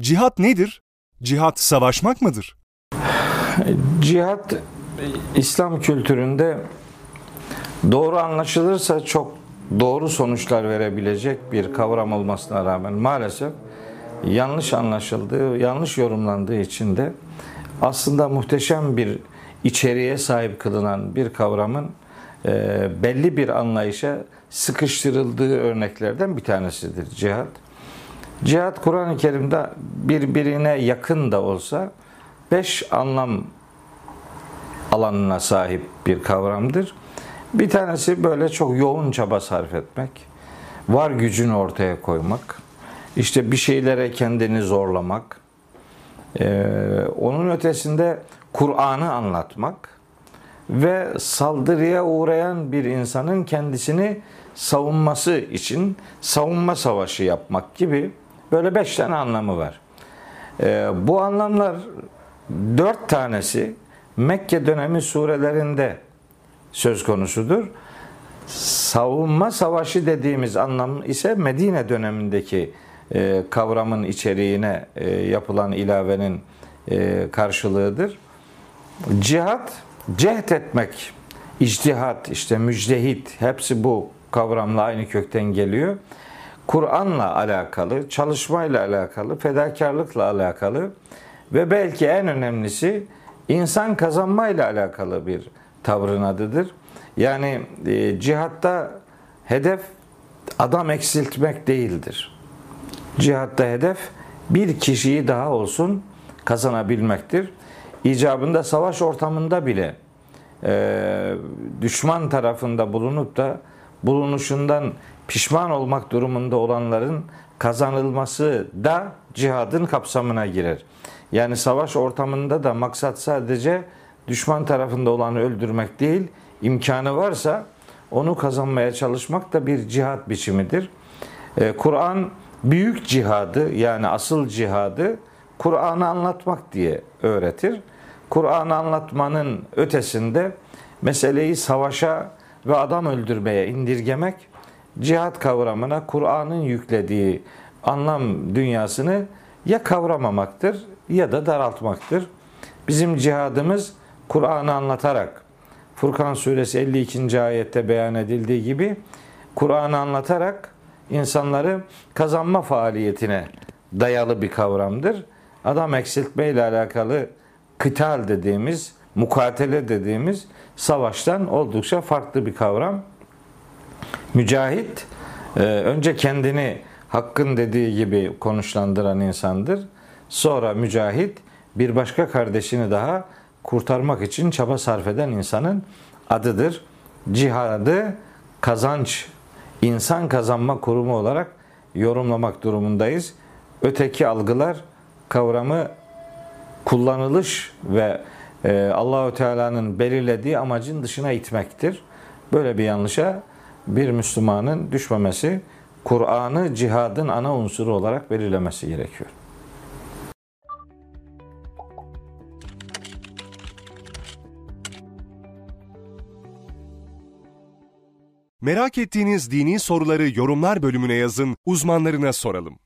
Cihat nedir? Cihat savaşmak mıdır? Cihat İslam kültüründe doğru anlaşılırsa çok doğru sonuçlar verebilecek bir kavram olmasına rağmen maalesef yanlış anlaşıldığı, yanlış yorumlandığı için de aslında muhteşem bir içeriğe sahip kılınan bir kavramın e, belli bir anlayışa sıkıştırıldığı örneklerden bir tanesidir cihat. Cihat Kur'an-ı Kerim'de birbirine yakın da olsa beş anlam alanına sahip bir kavramdır. Bir tanesi böyle çok yoğun çaba sarf etmek, var gücünü ortaya koymak, işte bir şeylere kendini zorlamak, ee, onun ötesinde Kur'an'ı anlatmak ve saldırıya uğrayan bir insanın kendisini savunması için savunma savaşı yapmak gibi böyle beş tane anlamı var. Ee, bu anlamlar dört tanesi Mekke dönemi surelerinde söz konusudur. Savunma savaşı dediğimiz anlam ise Medine dönemindeki e, kavramın içeriğine e, yapılan ilavenin e, karşılığıdır. Cihat, cehd etmek, ictihat, işte müjdehit hepsi bu kavramla aynı kökten geliyor. Kur'an'la alakalı, çalışmayla alakalı, fedakarlıkla alakalı ve belki en önemlisi insan kazanmayla alakalı bir tavrın adıdır. Yani e, cihatta hedef adam eksiltmek değildir. Cihatta hedef bir kişiyi daha olsun kazanabilmektir. İcabında savaş ortamında bile e, düşman tarafında bulunup da bulunuşundan pişman olmak durumunda olanların kazanılması da cihadın kapsamına girer. Yani savaş ortamında da maksat sadece düşman tarafında olanı öldürmek değil, imkanı varsa onu kazanmaya çalışmak da bir cihat biçimidir. Ee, Kur'an büyük cihadı yani asıl cihadı Kur'an'ı anlatmak diye öğretir. Kur'an'ı anlatmanın ötesinde meseleyi savaşa ve adam öldürmeye indirgemek cihat kavramına Kur'an'ın yüklediği anlam dünyasını ya kavramamaktır ya da daraltmaktır. Bizim cihadımız Kur'an'ı anlatarak Furkan suresi 52. ayette beyan edildiği gibi Kur'an'ı anlatarak insanları kazanma faaliyetine dayalı bir kavramdır. Adam eksiltme ile alakalı kıtal dediğimiz, mukatele dediğimiz savaştan oldukça farklı bir kavram. Mücahit e, önce kendini hakkın dediği gibi konuşlandıran insandır. Sonra mücahit bir başka kardeşini daha kurtarmak için çaba sarf eden insanın adıdır. Cihadı kazanç, insan kazanma kurumu olarak yorumlamak durumundayız. Öteki algılar kavramı kullanılış ve e, Allahü Teala'nın belirlediği amacın dışına itmektir. Böyle bir yanlışa bir Müslümanın düşmemesi, Kur'an'ı cihadın ana unsuru olarak belirlemesi gerekiyor. Merak ettiğiniz dini soruları yorumlar bölümüne yazın, uzmanlarına soralım.